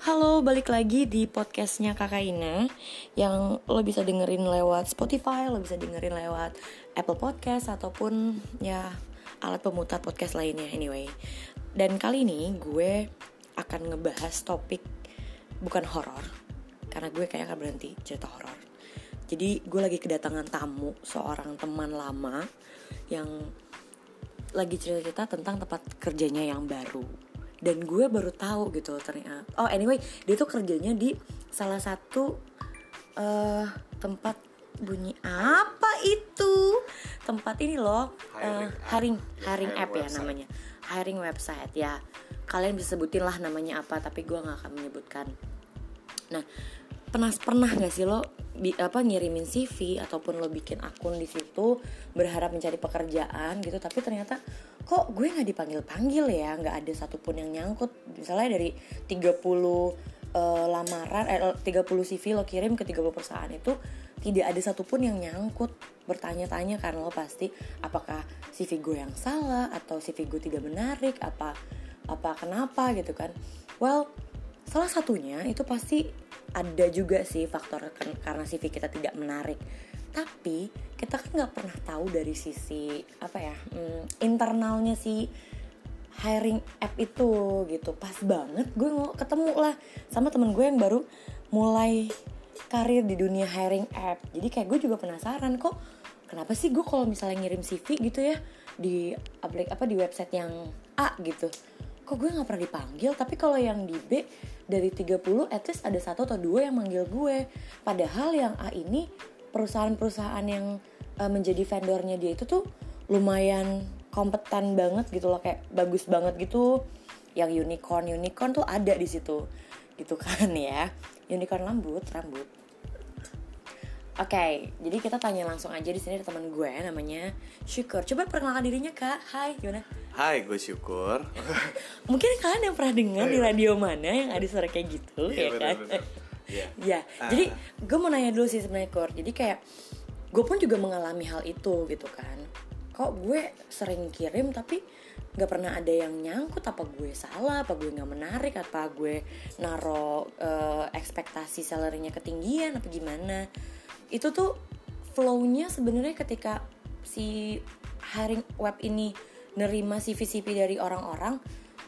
Halo, balik lagi di podcastnya Kakak Ina Yang lo bisa dengerin lewat Spotify, lo bisa dengerin lewat Apple Podcast Ataupun ya alat pemutar podcast lainnya anyway. Dan kali ini gue akan ngebahas topik bukan horor Karena gue kayaknya akan berhenti cerita horor. Jadi gue lagi kedatangan tamu seorang teman lama Yang lagi cerita-cerita tentang tempat kerjanya yang baru dan gue baru tahu gitu ternyata. Oh anyway dia tuh kerjanya di salah satu uh, tempat bunyi apa itu? Tempat ini loh uh, hiring hiring app ya namanya. Hiring website ya. Kalian bisa sebutin lah namanya apa tapi gue nggak akan menyebutkan. Nah pernah pernah nggak sih lo apa ngirimin CV ataupun lo bikin akun di situ berharap mencari pekerjaan gitu tapi ternyata kok gue nggak dipanggil panggil ya? Nggak ada satupun yang nyangkut. Misalnya dari 30 uh, eh, lamaran eh 30 CV lo kirim ke 30 perusahaan itu tidak ada satupun yang nyangkut. Bertanya-tanya karena lo pasti apakah CV gue yang salah atau CV gue tidak menarik apa apa kenapa gitu kan? Well salah satunya itu pasti ada juga sih faktor karena CV kita tidak menarik. Tapi kita kan nggak pernah tahu dari sisi apa ya hmm, internalnya si hiring app itu gitu. Pas banget gue ketemu lah sama temen gue yang baru mulai karir di dunia hiring app. Jadi kayak gue juga penasaran kok kenapa sih gue kalau misalnya ngirim CV gitu ya di aplik apa di website yang A gitu? Kok gue nggak pernah dipanggil? Tapi kalau yang di B dari 30 at least ada satu atau dua yang manggil gue. Padahal yang A ini perusahaan-perusahaan yang uh, menjadi vendornya dia itu tuh lumayan kompeten banget gitu loh. Kayak bagus banget gitu. Yang unicorn unicorn tuh ada di situ. Gitu kan ya. Unicorn rambut rambut Oke, okay, jadi kita tanya langsung aja di sini ada teman gue namanya Syukur. Coba perkenalkan dirinya kak. Hai, gimana? Hai, gue Syukur. Mungkin kalian yang pernah dengar di radio mana yang ada suara kayak gitu, iya, ya kan? Iya. ya, uh. jadi gue mau nanya dulu sih sebenarnya Kur. Jadi kayak gue pun juga mengalami hal itu gitu kan. Kok gue sering kirim tapi nggak pernah ada yang nyangkut apa gue salah apa gue nggak menarik apa gue naro uh, ekspektasi salarynya ketinggian apa gimana itu tuh flownya sebenarnya ketika si hiring web ini nerima CV-CV dari orang-orang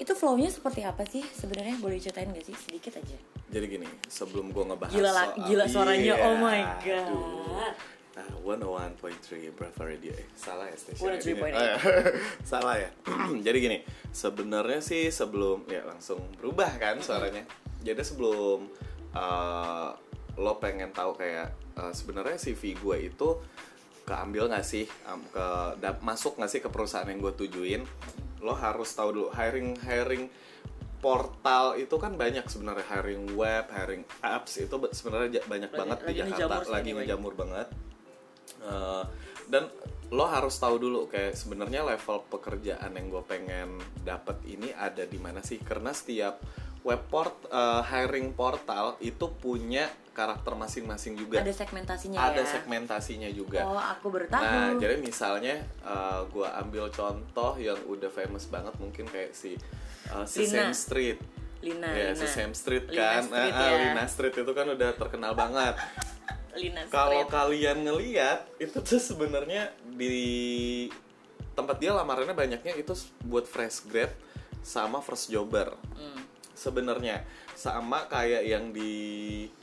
itu flownya seperti apa sih sebenarnya boleh ceritain gak sih sedikit aja jadi gini sebelum gue ngebahas gila soal, gila suaranya yeah, oh my god aduh. Nah, 101.3 Brava Radio eh salah ya stasiun. Oh, ya. salah ya. Jadi gini, sebenarnya sih sebelum ya langsung berubah kan suaranya. Jadi sebelum uh, lo pengen tahu kayak uh, sebenarnya CV gue itu keambil nggak sih? Um, ke masuk nggak sih ke perusahaan yang gue tujuin? Lo harus tahu dulu hiring hiring portal itu kan banyak sebenarnya. Hiring web hiring apps itu sebenarnya banyak lagi, banget di Jakarta. lagi ngejamur banget. Uh, dan lo harus tahu dulu kayak sebenarnya level pekerjaan yang gue pengen dapat ini ada di mana sih? Karena setiap web port uh, hiring portal itu punya karakter masing-masing juga. Ada segmentasinya Ada ya. segmentasinya juga. Oh, aku bertahu. Nah, jadi misalnya uh, gua ambil contoh yang udah famous banget mungkin kayak si uh, si Sam Street. Lina, ya, Lina. si Sam Street kan. Lina Street, ya. Lina Street itu kan udah terkenal banget. Lina Street. Kalau kalian ngeliat itu tuh sebenarnya di tempat dia lamarannya banyaknya itu buat fresh grad sama first jobber. Hmm sebenarnya. Sama kayak yang di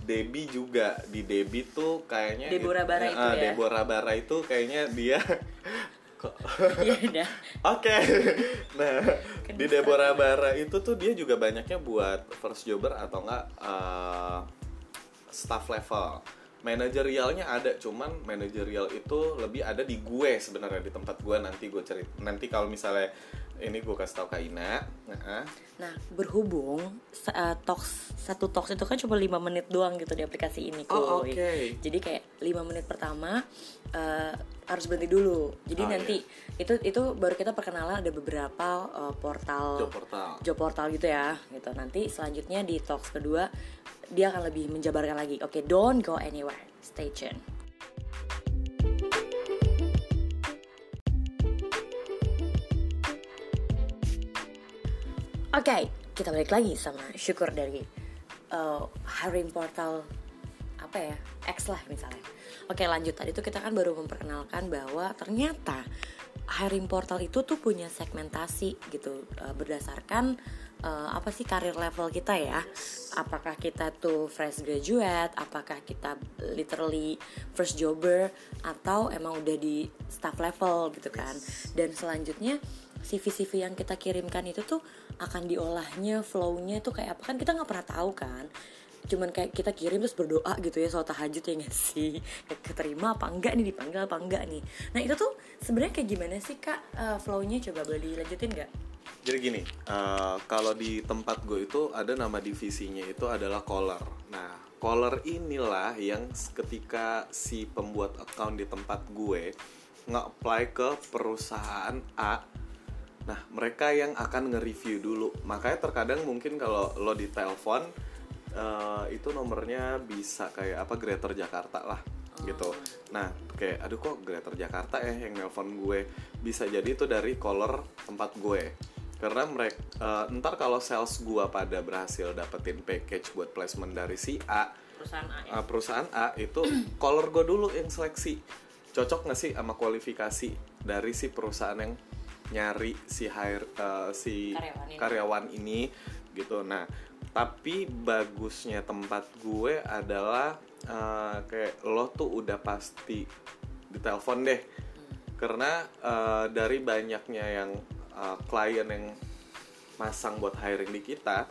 Debi juga. Di Debi tuh kayaknya Deborah Bara itu uh, ya? Deborah Bara itu kayaknya dia kok ya oke. Nah di Deborah Bara itu tuh dia juga banyaknya buat first jobber atau enggak uh, staff level. Manajerialnya ada cuman manajerial itu lebih ada di gue sebenarnya di tempat gue. Nanti gue cari nanti kalau misalnya ini gue kasih tau Kak Ina. Nah, nah berhubung uh, talks satu talks itu kan cuma lima menit doang gitu di aplikasi ini oh, oke. Okay. jadi kayak lima menit pertama uh, harus berhenti dulu. Jadi oh, nanti iya. itu itu baru kita perkenalan ada beberapa uh, portal job portal. job portal gitu ya gitu. Nanti selanjutnya di talks kedua dia akan lebih menjabarkan lagi. Oke okay, don't go anywhere. Stay tuned okay, kita balik lagi sama syukur dari uh, hiring portal apa ya X lah misalnya. Oke lanjut. Tadi itu kita kan baru memperkenalkan bahwa ternyata hiring portal itu tuh punya segmentasi gitu uh, berdasarkan uh, apa sih karir level kita ya. Apakah kita tuh fresh graduate apakah kita literally first jobber atau emang udah di staff level gitu kan. Dan selanjutnya CV-CV yang kita kirimkan itu tuh akan diolahnya flownya tuh kayak apa? Kan kita nggak pernah tahu kan. Cuman kayak kita kirim terus berdoa gitu ya soal tahajud ya nggak sih? Keterima apa enggak nih dipanggil apa enggak nih? Nah itu tuh sebenarnya kayak gimana sih kak? Uh, flownya coba boleh dilanjutin nggak? Jadi gini uh, kalau di tempat gue itu ada nama divisinya itu adalah caller. Nah caller inilah yang ketika si pembuat account di tempat gue nge-apply ke perusahaan A Nah, mereka yang akan nge-review dulu. Makanya terkadang mungkin kalau lo di telepon uh, itu nomornya bisa kayak apa Greater Jakarta lah gitu. Nah, kayak aduh kok Greater Jakarta ya yang nelpon gue. Bisa jadi itu dari caller tempat gue. Karena mereka uh, ntar kalau sales gue pada berhasil dapetin package buat placement dari si A, perusahaan A, ya? uh, perusahaan A itu caller gue dulu yang seleksi. Cocok gak sih sama kualifikasi dari si perusahaan yang nyari si hire uh, si karyawan ini. karyawan ini gitu nah tapi bagusnya tempat gue adalah uh, kayak lo tuh udah pasti ditelepon deh hmm. karena uh, dari banyaknya yang uh, klien yang masang buat hiring di kita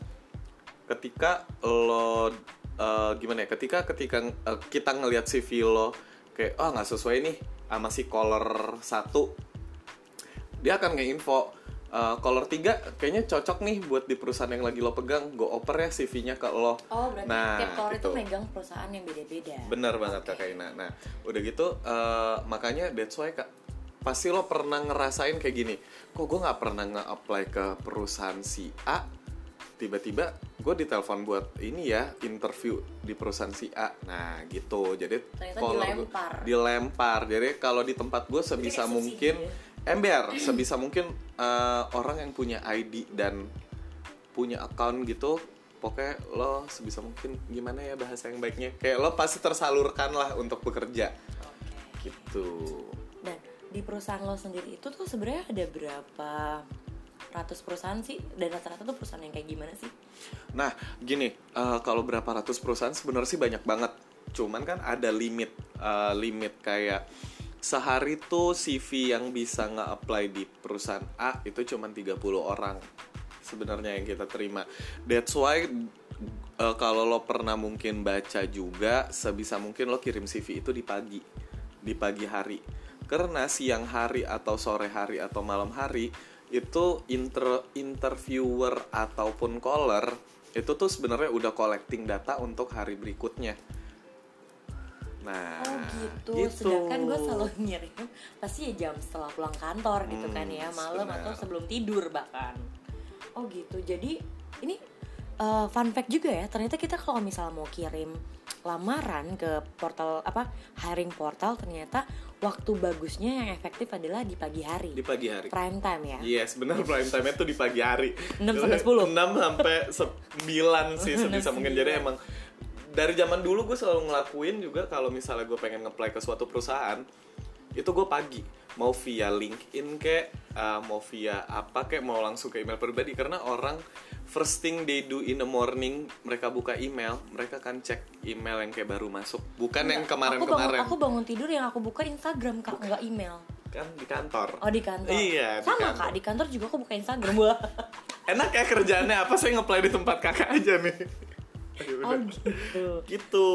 ketika lo uh, gimana ya ketika ketika uh, kita ngelihat CV lo kayak oh nggak sesuai nih sama si caller satu dia akan nge info uh, color 3 kayaknya cocok nih buat di perusahaan yang lagi lo pegang. Go oper ya CV-nya ke lo. Oh berarti nah, tiap color itu megang perusahaan yang beda-beda. Bener banget okay. kak Ina. Nah udah gitu uh, makanya that's why kak pasti lo pernah ngerasain kayak gini. Kok gue nggak pernah nge-apply ke perusahaan si A? Tiba-tiba gue ditelepon buat ini ya interview di perusahaan si A. Nah gitu. Jadi kalau dilempar. dilempar. Jadi kalau di tempat gue sebisa mungkin ya? Ember sebisa mungkin uh, orang yang punya ID dan punya account gitu pokoknya lo sebisa mungkin gimana ya bahasa yang baiknya? Kayak lo pasti tersalurkan lah untuk bekerja. Okay. gitu. Dan di perusahaan lo sendiri itu tuh sebenarnya ada berapa ratus perusahaan sih? Dan rata-rata tuh perusahaan yang kayak gimana sih? Nah gini uh, kalau berapa ratus perusahaan sebenarnya sih banyak banget. Cuman kan ada limit uh, limit kayak sehari tuh CV yang bisa nggak apply di perusahaan A itu cuma 30 orang sebenarnya yang kita terima. That's why uh, kalau lo pernah mungkin baca juga sebisa mungkin lo kirim CV itu di pagi, di pagi hari. Karena siang hari atau sore hari atau malam hari itu inter interviewer ataupun caller itu tuh sebenarnya udah collecting data untuk hari berikutnya Nah, oh gitu. gitu. Sedangkan gue selalu ngirim pasti ya jam setelah pulang kantor gitu kan ya, hmm, malam bener. atau sebelum tidur bahkan. Oh gitu. Jadi ini uh, fun fact juga ya. Ternyata kita kalau misalnya mau kirim lamaran ke portal apa hiring portal ternyata waktu bagusnya yang efektif adalah di pagi hari. Di pagi hari. Prime time ya. Yes, benar prime time itu di pagi hari. 6 sampai 10. 6 sampai 9 sih sebisa mungkin. Jadi emang dari zaman dulu gue selalu ngelakuin juga kalau misalnya gue pengen ngeplay ke suatu perusahaan itu gue pagi. Mau via LinkedIn kayak uh, mau via apa kayak mau langsung ke email pribadi. Karena orang first thing they do in the morning mereka buka email mereka kan cek email yang kayak baru masuk. Bukan Enggak, yang kemarin-kemarin. aku, aku bangun tidur yang aku buka Instagram kak nggak email. Kan di kantor. Oh di kantor. Iya sama di kantor. kak di kantor juga aku buka Instagram. Enak ya kerjaannya apa saya ngeplay di tempat kakak aja nih oh gitu. Gitu.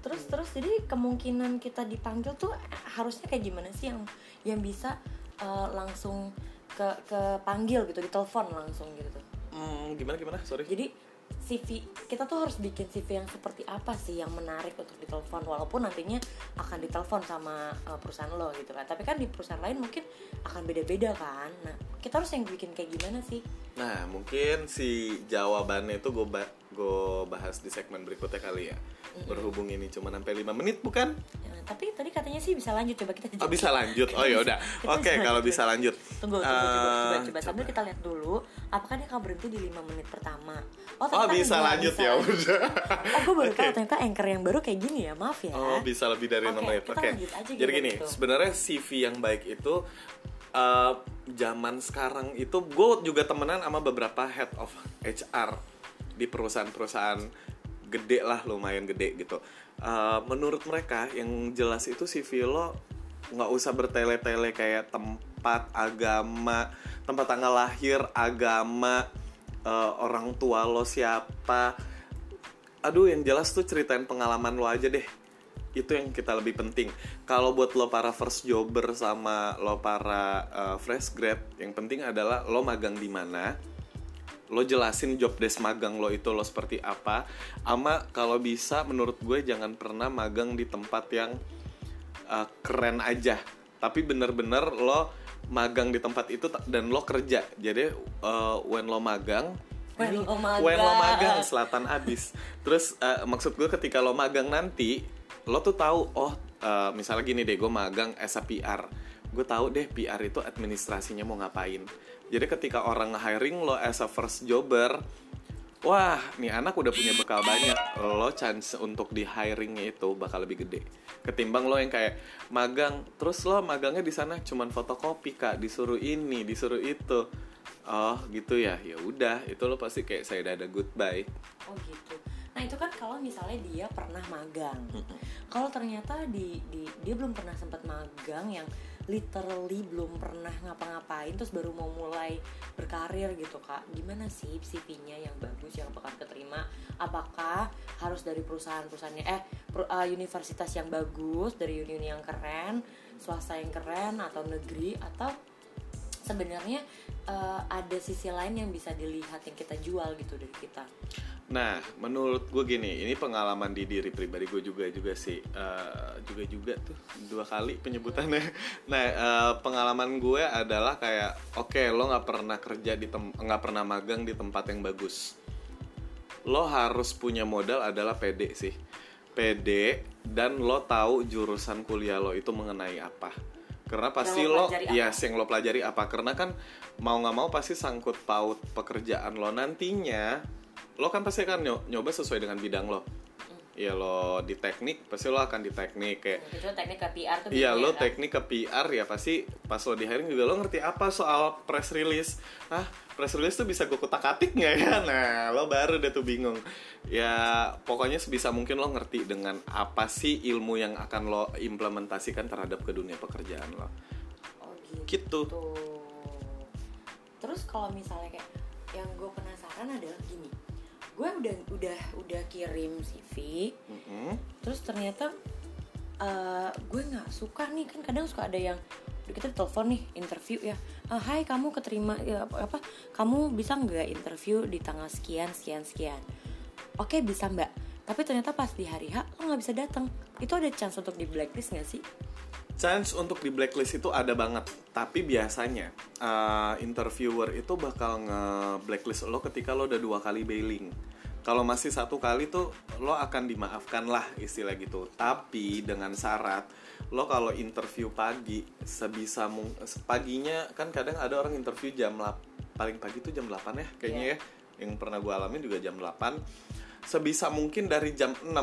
Terus terus jadi kemungkinan kita dipanggil tuh harusnya kayak gimana sih yang yang bisa uh, langsung ke ke panggil gitu ditelepon langsung gitu? Hmm, gimana gimana? Sorry. Jadi CV kita tuh harus bikin CV yang seperti apa sih yang menarik untuk ditelepon walaupun nantinya akan ditelepon sama uh, perusahaan lo gitu kan. Tapi kan di perusahaan lain mungkin akan beda-beda kan. Nah kita harus yang bikin kayak gimana sih? Nah mungkin si jawabannya itu gue gue bahas di segmen berikutnya kali ya mm-hmm. berhubung ini cuma sampai 5 menit bukan ya, tapi tadi katanya sih bisa lanjut coba kita Oh bisa lanjut. Oh ya udah. Kita Oke bisa kalau lanjut. bisa lanjut. Tunggu, tunggu, coba, coba, Eh, coba, sambil kita lihat dulu apakah dia akan berhenti di 5 menit pertama. Oh ternyata bisa lanjut bisa ya lanjut. udah. Oh, gue baru Oke. tahu ternyata anchor yang baru kayak gini ya, maaf ya. Oh bisa lebih dari Oke, 6 menit. Oke. aja Jadi gitu, gini, gitu. sebenarnya CV yang baik itu eh, zaman sekarang itu gue juga temenan sama beberapa head of HR di perusahaan-perusahaan gede lah lumayan gede gitu. Eh, menurut mereka yang jelas itu CV lo nggak usah bertele-tele kayak tempat agama, tempat tanggal lahir, agama, eh, orang tua lo siapa, aduh yang jelas tuh ceritain pengalaman lo aja deh. Itu yang kita lebih penting. Kalau buat lo para first jobber sama lo para uh, fresh grad yang penting adalah lo magang di mana lo jelasin job desk magang lo itu lo seperti apa ama kalau bisa menurut gue jangan pernah magang di tempat yang uh, keren aja. Tapi bener-bener lo magang di tempat itu dan lo kerja. Jadi uh, when lo magang When lo magang. when lo magang selatan abis. Terus uh, maksud gue ketika lo magang nanti lo tuh tahu oh uh, misalnya gini deh gue magang as a PR gue tahu deh PR itu administrasinya mau ngapain jadi ketika orang hiring lo as a first jobber wah nih anak udah punya bekal banyak. Lo chance untuk di hiringnya itu bakal lebih gede. Ketimbang lo yang kayak magang terus lo magangnya di sana cuman fotokopi kak disuruh ini disuruh itu. Oh gitu ya? Ya udah itu lo pasti kayak saya udah ada goodbye. Oh gitu. Nah itu kan kalau misalnya dia pernah magang. Kalau ternyata di, di dia belum pernah sempat magang yang literally belum pernah ngapa-ngapain terus baru mau mulai berkarir gitu kak. Gimana sih CV-nya yang bagus yang bakal keterima? Apakah harus dari perusahaan-perusahaannya eh per- eh, universitas yang bagus dari uni yang keren, swasta yang keren atau negeri atau sebenarnya eh, ada sisi lain yang bisa dilihat yang kita jual gitu dari kita. Nah, menurut gue gini, ini pengalaman di diri pribadi gue juga juga sih, eh, juga juga tuh dua kali penyebutannya. Nah, eh, pengalaman gue adalah kayak, oke, lo nggak pernah kerja di tem nggak pernah magang di tempat yang bagus. Lo harus punya modal adalah PD sih, PD dan lo tahu jurusan kuliah lo itu mengenai apa. Karena pasti lo ya apa? yang lo pelajari apa? Karena kan mau nggak mau pasti sangkut paut pekerjaan lo nantinya lo kan pasti akan nyo- nyoba sesuai dengan bidang lo. Ya lo di teknik pasti lo akan di teknik kayak Itu teknik ke PR tuh Iya lo kan? teknik ke PR ya pasti pas lo di hiring juga lo ngerti apa soal press release. Ah press release tuh bisa gue kutak atik nggak ya? Nah lo baru deh tuh bingung. Ya pokoknya sebisa mungkin lo ngerti dengan apa sih ilmu yang akan lo implementasikan terhadap ke dunia pekerjaan lo. Oh gitu. Gitu. Terus kalau misalnya kayak yang gue penasaran adalah gini, gue udah udah udah kirim CV, Mm-mm. terus ternyata eh, gue nggak suka nih kan kadang suka ada yang kita telepon nih interview ya, "Ah, Hai kamu keterima ya, apa, apa kamu bisa nggak interview di tanggal sekian sekian sekian? Oke bisa mbak, tapi ternyata pas di hari H lo nggak bisa datang. Itu ada chance untuk di blacklist nggak sih? Chance untuk di blacklist itu ada banget, tapi biasanya uh, interviewer itu bakal nge-blacklist lo ketika lo udah dua kali bailing. Kalau masih satu kali tuh lo akan dimaafkan lah istilah gitu. Tapi dengan syarat lo kalau interview pagi sebisa mung paginya kan kadang ada orang interview jam lap- paling pagi tuh jam 8 ya kayaknya Iya. ya. Yang pernah gue alamin juga jam 8. Sebisa mungkin dari jam 6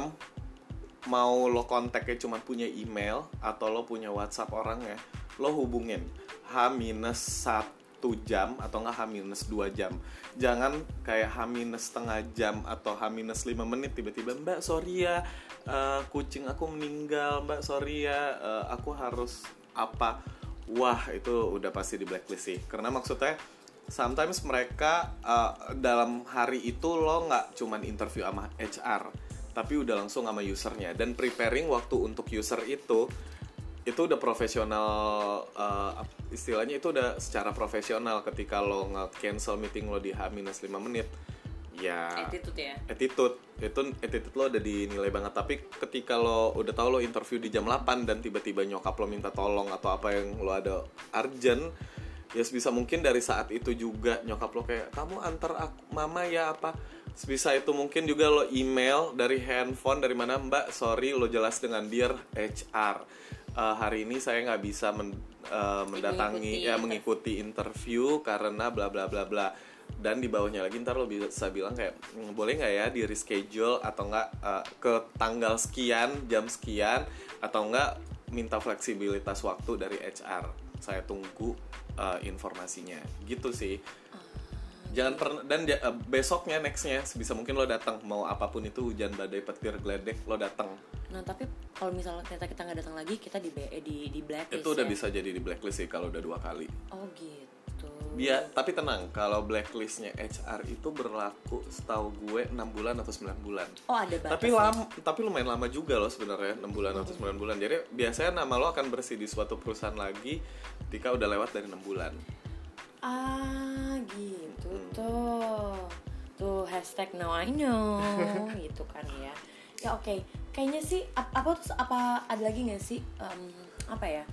mau lo kontaknya cuma punya email atau lo punya WhatsApp orangnya, lo hubungin H minus satu jam atau nggak H minus dua jam. Jangan kayak H minus setengah jam atau H minus lima menit tiba-tiba Mbak sorry ya eh, kucing aku meninggal Mbak sorry ya eh, aku harus apa. Wah itu udah pasti di blacklist sih. Karena maksudnya sometimes mereka uh, dalam hari itu lo nggak cuman interview sama HR tapi udah langsung sama usernya. Dan preparing waktu untuk user itu itu udah profesional uh, istilahnya itu udah secara profesional. Ketika lo nge-cancel meeting lo di H-5 menit ya Attitude ya. attitude. Itu attitude lo udah dinilai banget. Tapi ketika lo udah tahu lo interview di jam 8 dan tiba-tiba nyokap lo minta tolong atau apa yang lo ada urgent ya sebisa mungkin dari saat itu juga nyokap lo kayak kamu antar aku, mama ya apa Sebisa itu mungkin juga lo email dari handphone dari mana Mbak, sorry lo jelas dengan Dear HR. Eh, hari ini saya nggak bisa men- eh, mendatangi Mengikuti ya mengikuti interview karena bla bla bla bla. Dan di bawahnya lagi ntar lo bisa bilang kayak "Hmm, boleh nggak ya di reschedule atau nggak eh, ke tanggal sekian jam sekian atau nggak minta fleksibilitas waktu dari HR. Saya tunggu eh, informasinya. Gitu sih jangan pernah dan dia- eh, besoknya nextnya sebisa mungkin lo datang mau apa pun itu hujan badai petir geledek lo datang Nah tapi kalau misalnya ternyata kita nggak datang lagi, kita di eh, di di blacklist. itu udah ya? bisa jadi di blacklist sih kalau udah dua kali Oh gitu. dia tapi tenang kalau blacklistnya HR itu berlaku setahu gue 6 bulan atau 9 bulan Oh ada batas. tapi lama tapi lumayan lama juga loh sebenarnya 6 bulan atau 9 bulan jadi biasanya nama lo akan bersih di suatu perusahaan lagi ketika udah lewat dari 6 bulan Ah gitu Hmm. tuh. Tuh hashtag now I know gitu kan ya. Ya oke. Kayaknya sih ap- apa terus apa ada lagi nggak sih em, apa ya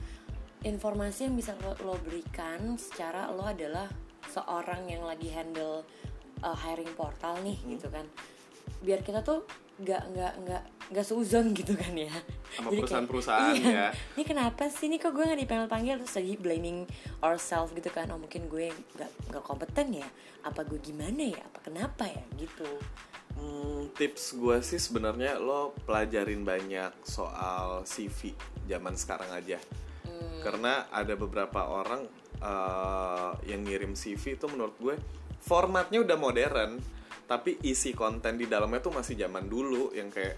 informasi yang bisa lo, lo berikan secara lo adalah seorang yang lagi handle uh, hiring portal nih Hmm. gitu kan. Biar kita tuh nggak nggak nggak nggak seuzon gitu kan ya. Sama perusahaan-perusahaan iya, ya. ini kenapa sih? Ini kok gue nggak dipanggil panggil terus lagi blaming ourselves gitu kan. Oh mungkin gue nggak nggak kompeten ya. Apa gue gimana ya? Apa kenapa ya? Gitu. Hmm, tips gue sih sebenarnya lo pelajarin banyak soal CV zaman sekarang aja. Karena ada beberapa orang eh, yang ngirim CV itu menurut gue formatnya udah modern, tapi isi konten di dalamnya tuh masih zaman dulu yang kayak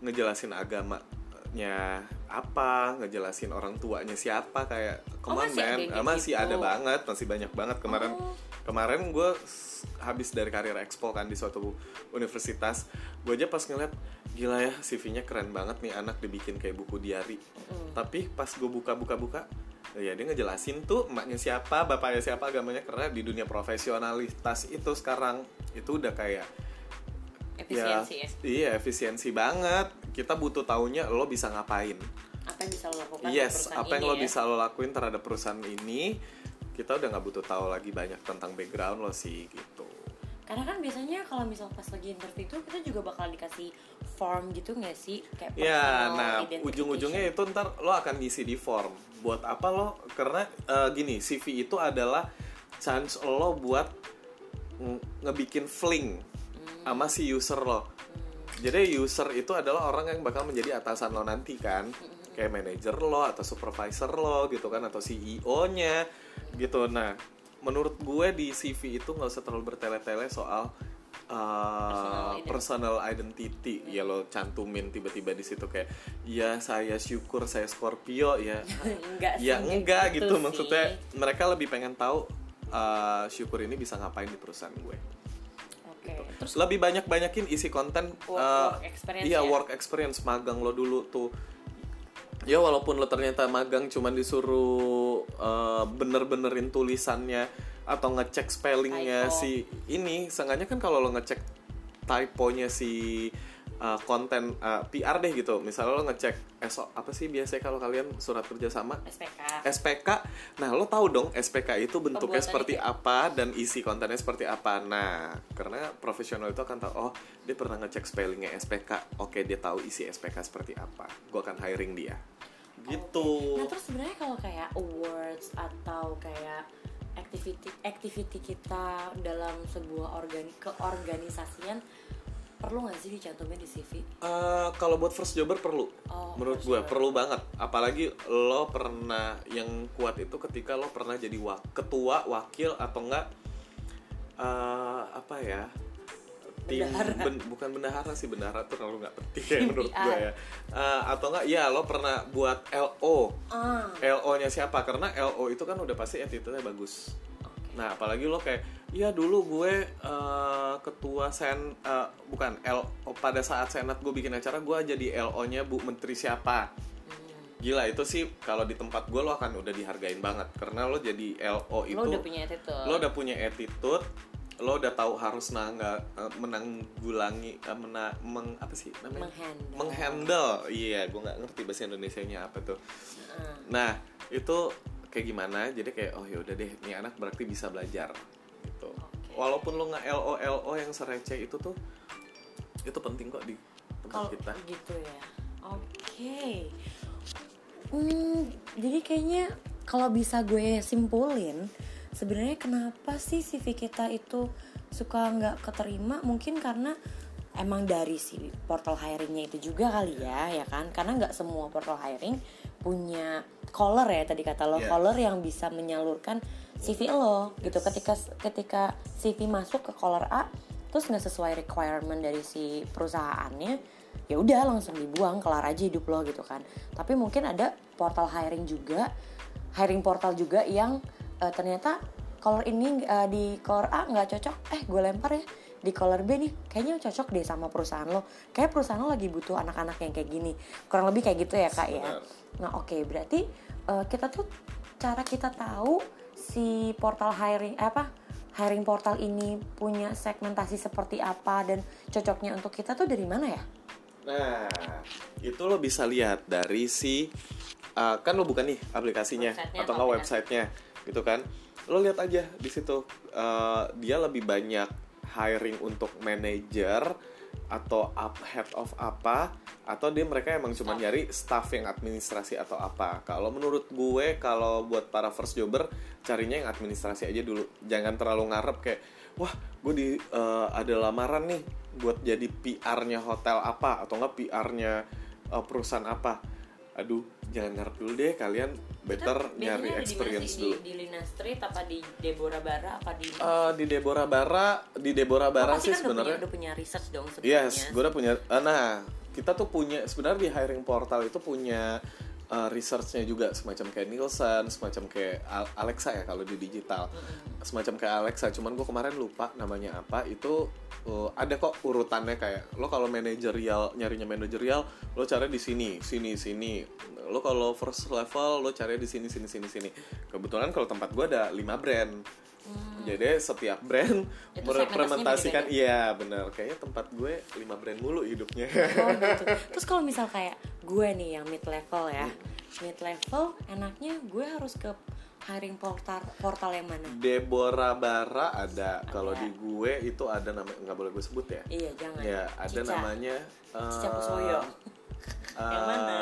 ngejelasin agamanya apa, ngejelasin orang tuanya siapa kayak Oh, come on, masih ada masih gitu? ada banget, masih banyak banget kemarin Oh. kemarin gue habis dari karir expo kan di suatu universitas gue aja pas ngeliat gila ya CV-nya keren banget nih anak dibikin kayak buku diary tapi pas gue buka-buka-buka ya dia ngejelasin tuh emaknya siapa bapaknya siapa agamanya karena di dunia profesionalitas itu sekarang itu udah kayak efisiensi ya, iya efisiensi banget. Kita butuh taunya lo bisa ngapain. Apa yang bisa lo lakukan yes apa yang ini lo ya? bisa lo lakuin terhadap perusahaan ini kita udah nggak butuh tahu lagi banyak tentang background lo sih gitu karena kan biasanya kalau misal pas lagi interview itu kita juga bakal dikasih form gitu nggak sih kayak Ya, nah ujung-ujungnya itu ntar lo akan ngisi di form. Buat apa lo? Karena eh, gini, CV itu adalah chance lo buat ng- ngebikin fling sama si user lo. Jadi user itu adalah orang yang bakal menjadi atasan lo nanti kan, kayak manajer lo atau supervisor lo gitu kan, atau CEO-nya gitu. Nah, menurut gue di CV itu nggak usah terlalu bertele-tele soal uh, personal identity. ya lo cantumin tiba-tiba di situ kayak ya saya syukur saya Scorpio ya. Enggak sih, ya nggak enggak gitu gitu. Sih. maksudnya mereka lebih pengen tahu uh, syukur ini bisa ngapain di perusahaan gue. Oke. Terus lebih banyak banyakin isi konten Work- uh, work experience iya ya? work experience. Magang lo dulu tuh. Ya walaupun lo ternyata magang cuman disuruh uh, bener-benerin tulisannya atau ngecek spellingnya Typo. si ini seenggaknya kan kalau lo ngecek typonya si uh, konten uh, PR deh gitu misalnya lo ngecek esok apa sih biasanya kalau kalian surat kerja sama SPK SPK. Nah, lo tahu dong SPK itu bentuknya Pembuatannya seperti kayak- apa dan isi kontennya seperti apa. Nah, karena profesional itu akan tahu, oh, dia pernah ngecek spellingnya SPK. Oke, dia tahu isi SPK seperti apa. Gue akan hiring dia. Gitu. Nah terus sebenarnya kalau kayak awards atau kayak activity activity kita dalam sebuah organi keorganisasian perlu nggak sih dicantumin di CV? Eh, kalau buat first jobber perlu, Oh, menurut gue perlu banget. Apalagi lo pernah yang kuat itu ketika lo pernah jadi wa- ketua, wakil atau enggak eh, apa ya tim Bendahara. ben- bukan bendahara sih bendahara tuh terlalu nggak penting ya menurut PR. gue ya. Eh, atau enggak ya lo pernah buat LO, Ah, LO-nya siapa? Karena LO itu kan udah pasti attitude-nya bagus. Nah, apalagi lo kayak, iya dulu gue eh, ketua sen, eh, bukan LO pada saat senat gue bikin acara gue jadi LO-nya bu menteri siapa? Gila itu sih kalau di tempat gue lo akan udah dihargain banget karena lo jadi LO itu lo udah punya attitude. lo udah punya attitude, lo udah tahu harus nangga eh, menanggulangi eh, mena, meng, apa sih namanya? Menghandle. Menghandle. Iya, gue nggak ngerti bahasa Indonesianya apa tuh. Ah. Nah, itu kayak gimana? Jadi kayak oh ya udah deh, ini anak berarti bisa belajar gitu. Oke. walaupun lo nggak lo lo yang sereceh itu tuh itu penting kok di tempat Kalau kita gitu ya. Oke. Hmm, jadi kayaknya kalau bisa gue simpulin, sebenarnya kenapa sih CV kita itu suka nggak keterima? Mungkin karena emang dari si portal hiringnya itu juga kali ya, ya kan? Karena nggak semua portal hiring punya caller ya tadi kata lo, Yes. caller yang bisa menyalurkan CV lo gitu. Ketika ketika CV masuk ke caller A, terus nggak sesuai requirement dari si perusahaannya, ya udah langsung dibuang kelar aja hidup lo gitu kan tapi mungkin ada portal hiring juga hiring portal juga yang eh, ternyata color ini eh, di color A nggak cocok. Eh gue lempar ya. Di color B nih kayaknya cocok deh sama perusahaan lo. Kayak perusahaan lo lagi butuh anak-anak yang kayak gini. Kurang lebih kayak gitu ya kak ya. Nah oke berarti eh, kita tuh cara kita tahu si portal hiring eh, apa hiring portal ini punya segmentasi seperti apa dan cocoknya untuk kita tuh dari mana ya? Nah, itu lo bisa lihat dari si uh, kan lo bukan nih aplikasinya Websitenya atau atau nggak aplikasi. websitenya gitu kan? Lo lihat aja di situ uh, dia lebih banyak hiring untuk manager atau up head of apa atau dia mereka emang cuma nyari staff yang administrasi atau apa. Kalau menurut gue kalau buat para first jobber carinya yang administrasi aja dulu. Jangan terlalu ngarep kayak wah gue di uh, ada lamaran nih buat jadi PR-nya hotel apa atau enggak PR-nya uh, perusahaan apa. Aduh, jangan ngarep dulu deh kalian better nyari experience dulu. di, di Lina Street apa di Deborah Bara apa di Eh, di Deborah Bara, di Deborah Bara Lo pasti sih kan sebenarnya. udah punya research dong sebenarnya Yes, gue udah punya. eh, Nah, kita tuh punya sebenarnya di hiring portal itu punya uh, researchnya juga semacam kayak Nielsen, semacam kayak Al- Alexa ya kalau di digital, semacam kayak Alexa. Cuman gue kemarin lupa namanya apa. Itu uh, ada kok urutannya kayak lo kalau manajerial nyarinya manajerial lo cari di sini, sini, sini. Lo kalau first level lo cari di sini, sini, sini, sini. Kebetulan kalau tempat gue ada 5 brand. Jadi setiap brand merepresentasikan segmentasinya iya bener kayaknya tempat gue 5 brand mulu hidupnya. Oh gitu. Terus kalau misal kayak gue nih yang mid level ya, mid level enaknya gue harus ke hiring portal portal yang mana? Deborah Bara ada kalau di gue itu ada nama nggak boleh gue sebut ya. Iya jangan. Ya ada Cica. namanya eh, Cica Kusoyo. Yang mana?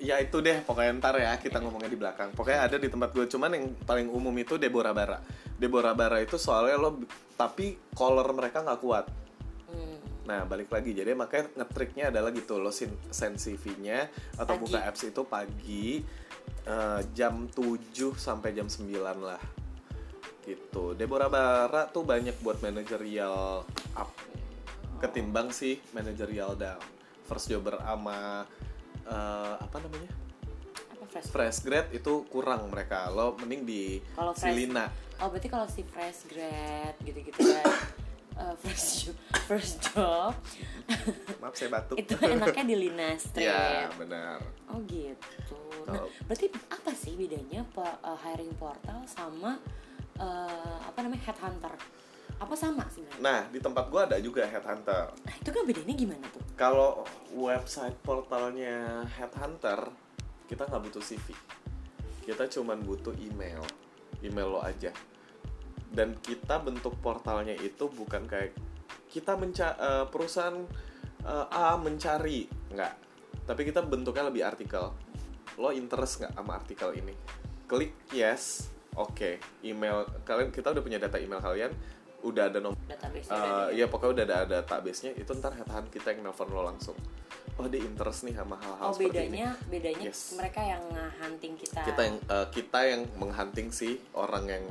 Ya itu deh pokoknya ntar ya kita ngomongnya di belakang. Pokoknya ada di tempat gue cuman yang paling umum itu Deborah Bara. Deborah Bara itu soalnya lo tapi color mereka nggak kuat. Hmm. Nah balik lagi jadi makanya ngetriknya adalah gitu lo send CV-nya atau Pagi. buka apps itu pagi eh, jam 7 sampai jam 9 lah gitu. Deborah Bara tuh banyak buat manajerial up ketimbang sih manajerial down. First jobber ama eh, apa namanya Apa fresh? fresh grade itu kurang mereka lo mending di Kalau Silina Oh berarti kalau si fresh grad gitu-gitu ya, eh, fresh job, fresh job maaf saya batuk itu enaknya di Lina Street. ya benar Oh gitu. Nah, berarti apa sih bedanya uh, hiring portal sama uh, apa namanya headhunter? Apa sama sih? sebenarnya? nah di tempat gua ada juga headhunter Nah, itu kan bedanya gimana tuh? Kalau website portalnya Headhunter, kita nggak butuh CV. Kita cuman butuh email, email lo aja. Dan kita bentuk portalnya itu bukan kayak kita menca eh, perusahaan eh, A mencari, nggak. Tapi kita bentuknya lebih artikel. Lo interest nggak sama artikel ini? Klik yes, oke. Email kalian kita udah punya data email kalian, udah ada nomor Database Eh, ya pokoknya udah ada ada database-nya itu ntar headhunt kita yang nelfon lo langsung oh dia interest nih sama hal-hal Oh seperti ini bedanya bedanya Yes. mereka yang hunting kita. kita yang eh, kita yang menghunting si orang yang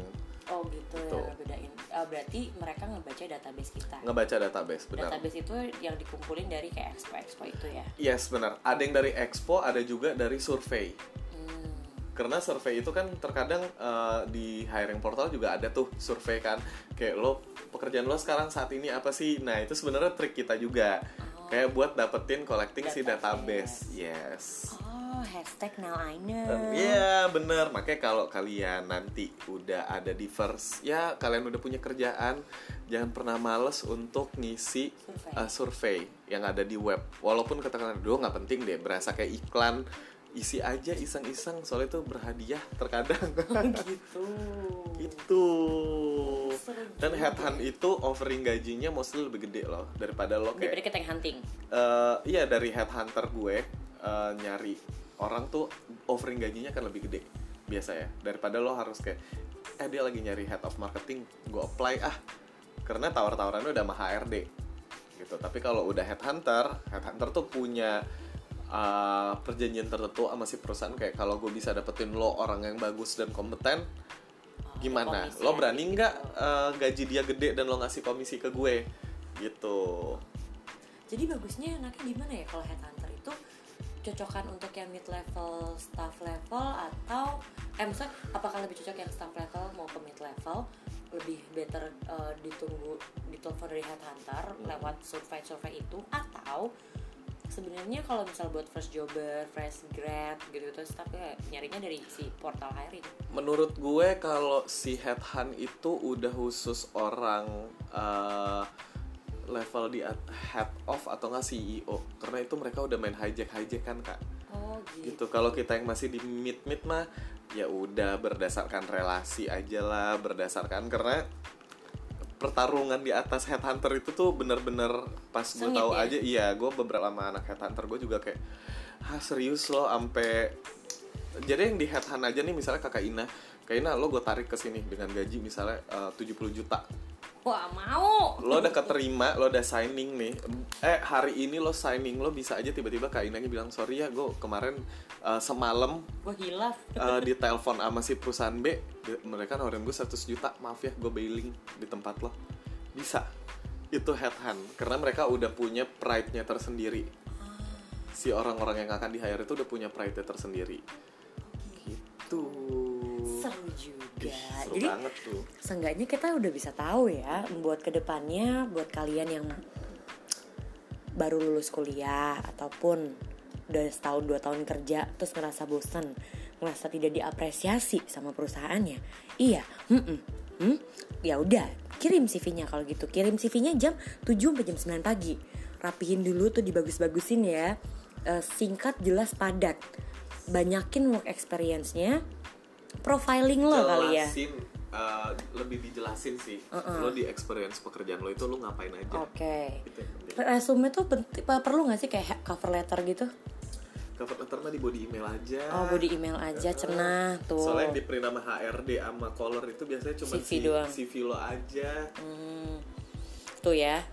Oh gitu Gitu. ya bedain. Oh, berarti mereka ngebaca database kita. ngebaca database benar Database itu yang dikumpulin dari kayak expo-expo itu ya. yes benar ada yang dari expo ada juga dari survei Hmm. karena survei itu kan terkadang eh, di hiring portal juga ada tuh survei kan kayak lo pekerjaan lo sekarang saat ini apa sih nah itu sebenarnya trik kita juga kayak buat dapetin collecting si Database. database yes Oh hashtag now I know. Iya bener Makanya kalau kalian nanti udah ada di first Ya kalian udah punya kerjaan Jangan pernah males untuk ngisi Survei. uh, survei Yang ada di web Walaupun katakan Aduh nggak penting deh Berasa kayak iklan isi aja iseng-iseng soalnya itu berhadiah terkadang. Gitu. Itu Seru dan headhunt itu offering gajinya mostly lebih gede loh daripada lo kayak daripada kita yang hunting. Eh, iya dari headhunter gue eh, nyari orang tuh offering gajinya kan lebih gede biasa ya. Daripada lo harus kayak eh dia lagi nyari head of marketing gue apply ah. Karena tawar-tawarannya udah sama HRD gitu. Tapi kalau udah headhunter headhunter tuh punya eh, perjanjian tertentu sama si perusahaan kayak kalau gue bisa dapetin lo orang yang bagus dan kompeten Oh, gimana? komisi lo ya, berani gitu. nggak eh, gaji dia gede dan lo ngasih komisi ke gue? Gitu. Jadi bagusnya enaknya di mana ya? Kalau headhunter itu cocokan untuk yang mid level, staff level atau eh maksudnya apakah lebih cocok yang staff level mau ke mid level lebih better eh, ditunggu ditelepon dari headhunter lewat survei survei itu atau sebenarnya kalau misal buat fresh jobber, fresh grad gitu gitu staff ya nyarinya dari si portal hiring. Menurut gue kalau si headhunt itu udah khusus orang eh, level di at- head of atau nggak CEO karena itu mereka udah main hijack hijack kan kak. Oh gitu. kalau kita yang masih di mid mid mah ya udah berdasarkan relasi aja lah berdasarkan karena pertarungan di atas headhunter itu tuh bener-bener pas gue tahu ya? aja iya gue beberapa sama anak headhunter gue juga kayak ah serius loh ampe jadi yang di headhunt aja nih misalnya kakak Ina Kak Ina lo gue tarik ke sini dengan gaji misalnya eh, 70 juta Wah mau. lo udah keterima lo udah signing nih. Eh hari ini lo signing lo bisa aja tiba-tiba kak Inanya bilang sorry ya gue kemarin eh, semalam Gue hilaf. uh, di telepon sama si perusahaan B. Mereka nawarin gue 100 juta maaf ya gue bailing di tempat lo. Bisa. Itu headhunt karena mereka udah punya pride-nya tersendiri. Si orang-orang yang akan di hire itu udah punya pride-nya tersendiri. Gitu seru Jadi banget tuh. Seenggaknya kita udah bisa tahu ya buat ke depannya buat kalian yang baru lulus kuliah ataupun udah setahun dua tahun kerja terus ngerasa bosan ngerasa tidak diapresiasi sama perusahaannya. Iya mm Hmm? ya udah kirim CV-nya kalau gitu. Kirim CV-nya jam 7 sampai jam 9 pagi. Rapihin dulu tuh dibagus-bagusin ya. Eh, singkat jelas padat. Banyakin work experience-nya profiling lo kali ya uh, lebih dijelasin sih lo di experience pekerjaan lo itu lo ngapain aja Oke. Gitu yang penting. Resume tuh penting, perlu nggak sih kayak cover letter gitu? cover letter mah di body email aja Oh, body email aja, cenah tuh. soalnya yang di print sama HRD sama color itu biasanya cuma CV si, doang. CV lo aja Hmm, tuh ya.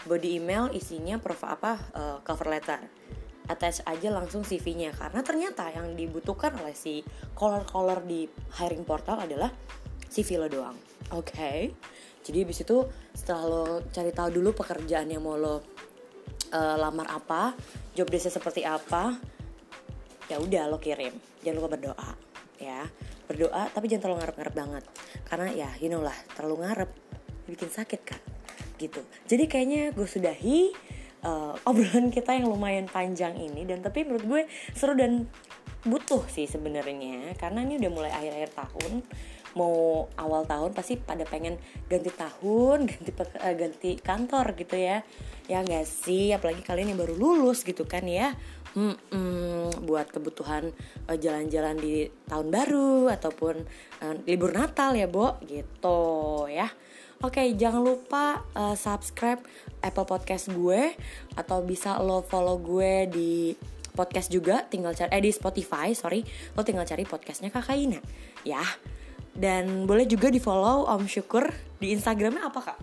Body email isinya prof apa eh, cover letter. Attach aja langsung CV-nya karena ternyata yang dibutuhkan oleh si caller-caller di hiring portal adalah CV lo doang. Oke. Jadi habis itu setelah lo cari tahu dulu pekerjaan yang mau lo eh, lamar apa, job desk seperti apa, ya udah lo kirim. Jangan lupa berdoa ya. Berdoa tapi jangan terlalu ngarep-ngarep banget. Karena ya you know lah terlalu ngarep bikin sakit kan gitu. Jadi kayaknya gue sudahi uh, obrolan kita yang lumayan panjang ini dan tapi menurut gue seru dan butuh sih sebenarnya karena ini udah mulai akhir-akhir tahun. Mau awal tahun pasti pada pengen ganti tahun ganti eh, ganti kantor gitu ya. Ya nggak sih? Apalagi kalian yang baru lulus gitu kan ya. Mm-mm, buat kebutuhan eh, jalan-jalan di tahun baru ataupun eh, libur Natal ya Bo. Gitu ya Oke jangan lupa eh, subscribe Apple Podcast gue atau bisa lo follow gue di podcast juga tinggal cari eh di Spotify sorry lo tinggal cari podcastnya Kakak Ina ya dan boleh juga di follow Om Syukur di Instagramnya apa kak?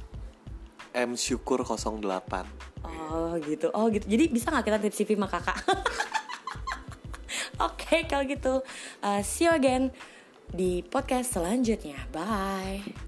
M Syukur 08 Oh gitu, oh gitu. Jadi bisa nggak kita tip CV sama kakak? Oke kalau gitu, uh, see you again di podcast selanjutnya. Bye.